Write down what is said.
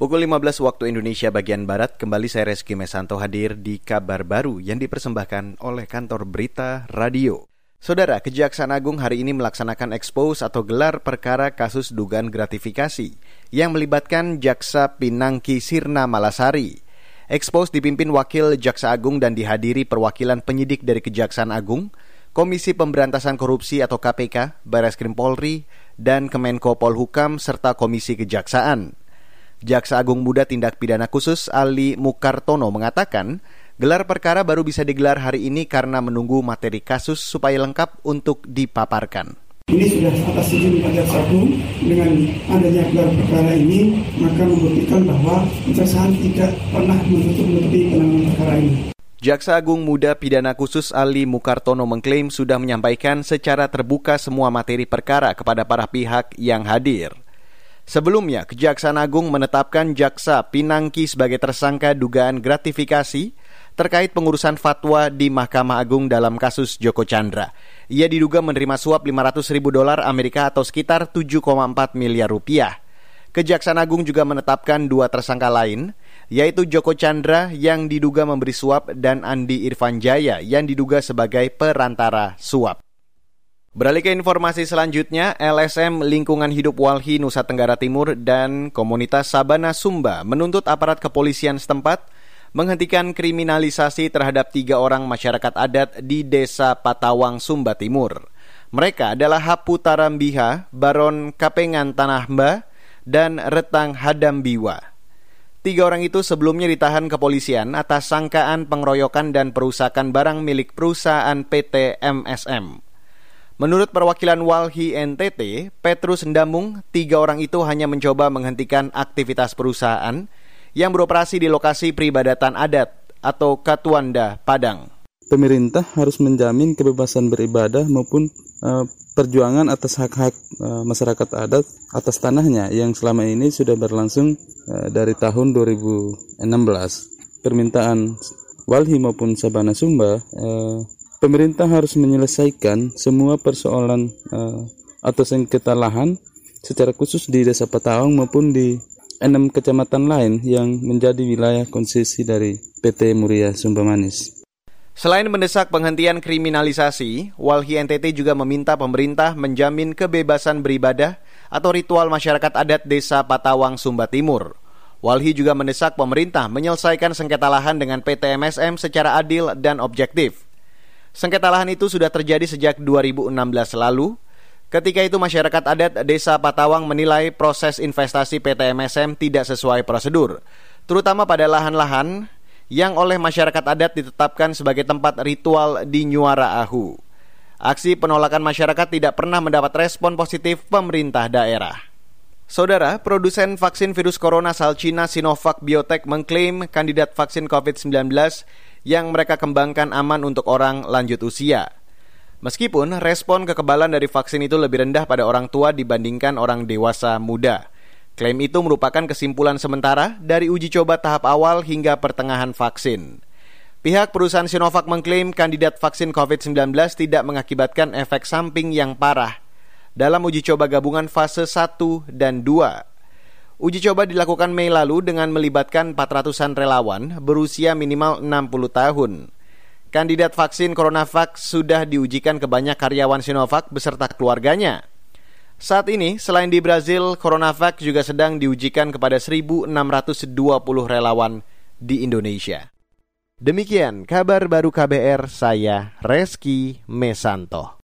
Pukul 15 waktu Indonesia bagian Barat, kembali saya Reski Mesanto hadir di kabar baru yang dipersembahkan oleh kantor berita radio. Saudara, Kejaksaan Agung hari ini melaksanakan ekspos atau gelar perkara kasus dugaan gratifikasi yang melibatkan Jaksa Pinangki Sirna Malasari. Ekspos dipimpin Wakil Jaksa Agung dan dihadiri perwakilan penyidik dari Kejaksaan Agung, Komisi Pemberantasan Korupsi atau KPK, Baris Krim Polri, dan Kemenko Polhukam serta Komisi Kejaksaan. Jaksa Agung Muda Tindak Pidana Khusus Ali Mukartono mengatakan, gelar perkara baru bisa digelar hari ini karena menunggu materi kasus supaya lengkap untuk dipaparkan. Ini sudah atas izin Pak Jaksa Agung dengan adanya gelar perkara ini, maka membuktikan bahwa Kejaksaan tidak pernah menutup-nutupi penanganan perkara ini. Jaksa Agung Muda Pidana Khusus Ali Mukartono mengklaim sudah menyampaikan secara terbuka semua materi perkara kepada para pihak yang hadir. Sebelumnya, Kejaksaan Agung menetapkan Jaksa Pinangki sebagai tersangka dugaan gratifikasi terkait pengurusan fatwa di Mahkamah Agung dalam kasus Joko Chandra. Ia diduga menerima suap 500 ribu dolar Amerika atau sekitar 7,4 miliar rupiah. Kejaksaan Agung juga menetapkan dua tersangka lain, yaitu Joko Chandra yang diduga memberi suap dan Andi Irfan Jaya yang diduga sebagai perantara suap. Beralih ke informasi selanjutnya, LSM Lingkungan Hidup Walhi Nusa Tenggara Timur dan komunitas Sabana Sumba menuntut aparat kepolisian setempat menghentikan kriminalisasi terhadap tiga orang masyarakat adat di Desa Patawang, Sumba Timur. Mereka adalah Hapu Tarambiha, Baron Kapengan Tanah Mba, dan Retang Hadambiwa. Tiga orang itu sebelumnya ditahan kepolisian atas sangkaan pengeroyokan dan perusakan barang milik perusahaan PT MSM. Menurut perwakilan Walhi NTT, Petrus Ndamung, tiga orang itu hanya mencoba menghentikan aktivitas perusahaan yang beroperasi di lokasi peribadatan adat atau Katuanda, Padang. Pemerintah harus menjamin kebebasan beribadah maupun uh, perjuangan atas hak-hak uh, masyarakat adat atas tanahnya yang selama ini sudah berlangsung uh, dari tahun 2016. Permintaan Walhi maupun Sabana Sumba pemerintah harus menyelesaikan semua persoalan uh, atau sengketa lahan secara khusus di Desa Patawang maupun di enam kecamatan lain yang menjadi wilayah konsesi dari PT Muria Sumba Manis. Selain mendesak penghentian kriminalisasi, Walhi NTT juga meminta pemerintah menjamin kebebasan beribadah atau ritual masyarakat adat Desa Patawang Sumba Timur. Walhi juga mendesak pemerintah menyelesaikan sengketa lahan dengan PT MSM secara adil dan objektif. Sengketa lahan itu sudah terjadi sejak 2016 lalu. Ketika itu masyarakat adat Desa Patawang menilai proses investasi PT MSM tidak sesuai prosedur, terutama pada lahan-lahan yang oleh masyarakat adat ditetapkan sebagai tempat ritual di Nyuara Ahu. Aksi penolakan masyarakat tidak pernah mendapat respon positif pemerintah daerah. Saudara, produsen vaksin virus corona asal Cina Sinovac Biotech mengklaim kandidat vaksin COVID-19 yang mereka kembangkan aman untuk orang lanjut usia. Meskipun respon kekebalan dari vaksin itu lebih rendah pada orang tua dibandingkan orang dewasa muda. Klaim itu merupakan kesimpulan sementara dari uji coba tahap awal hingga pertengahan vaksin. Pihak perusahaan Sinovac mengklaim kandidat vaksin COVID-19 tidak mengakibatkan efek samping yang parah dalam uji coba gabungan fase 1 dan 2 Uji coba dilakukan Mei lalu dengan melibatkan 400-an relawan berusia minimal 60 tahun. Kandidat vaksin CoronaVac sudah diujikan ke banyak karyawan Sinovac beserta keluarganya. Saat ini, selain di Brazil, CoronaVac juga sedang diujikan kepada 1.620 relawan di Indonesia. Demikian kabar baru KBR, saya Reski Mesanto.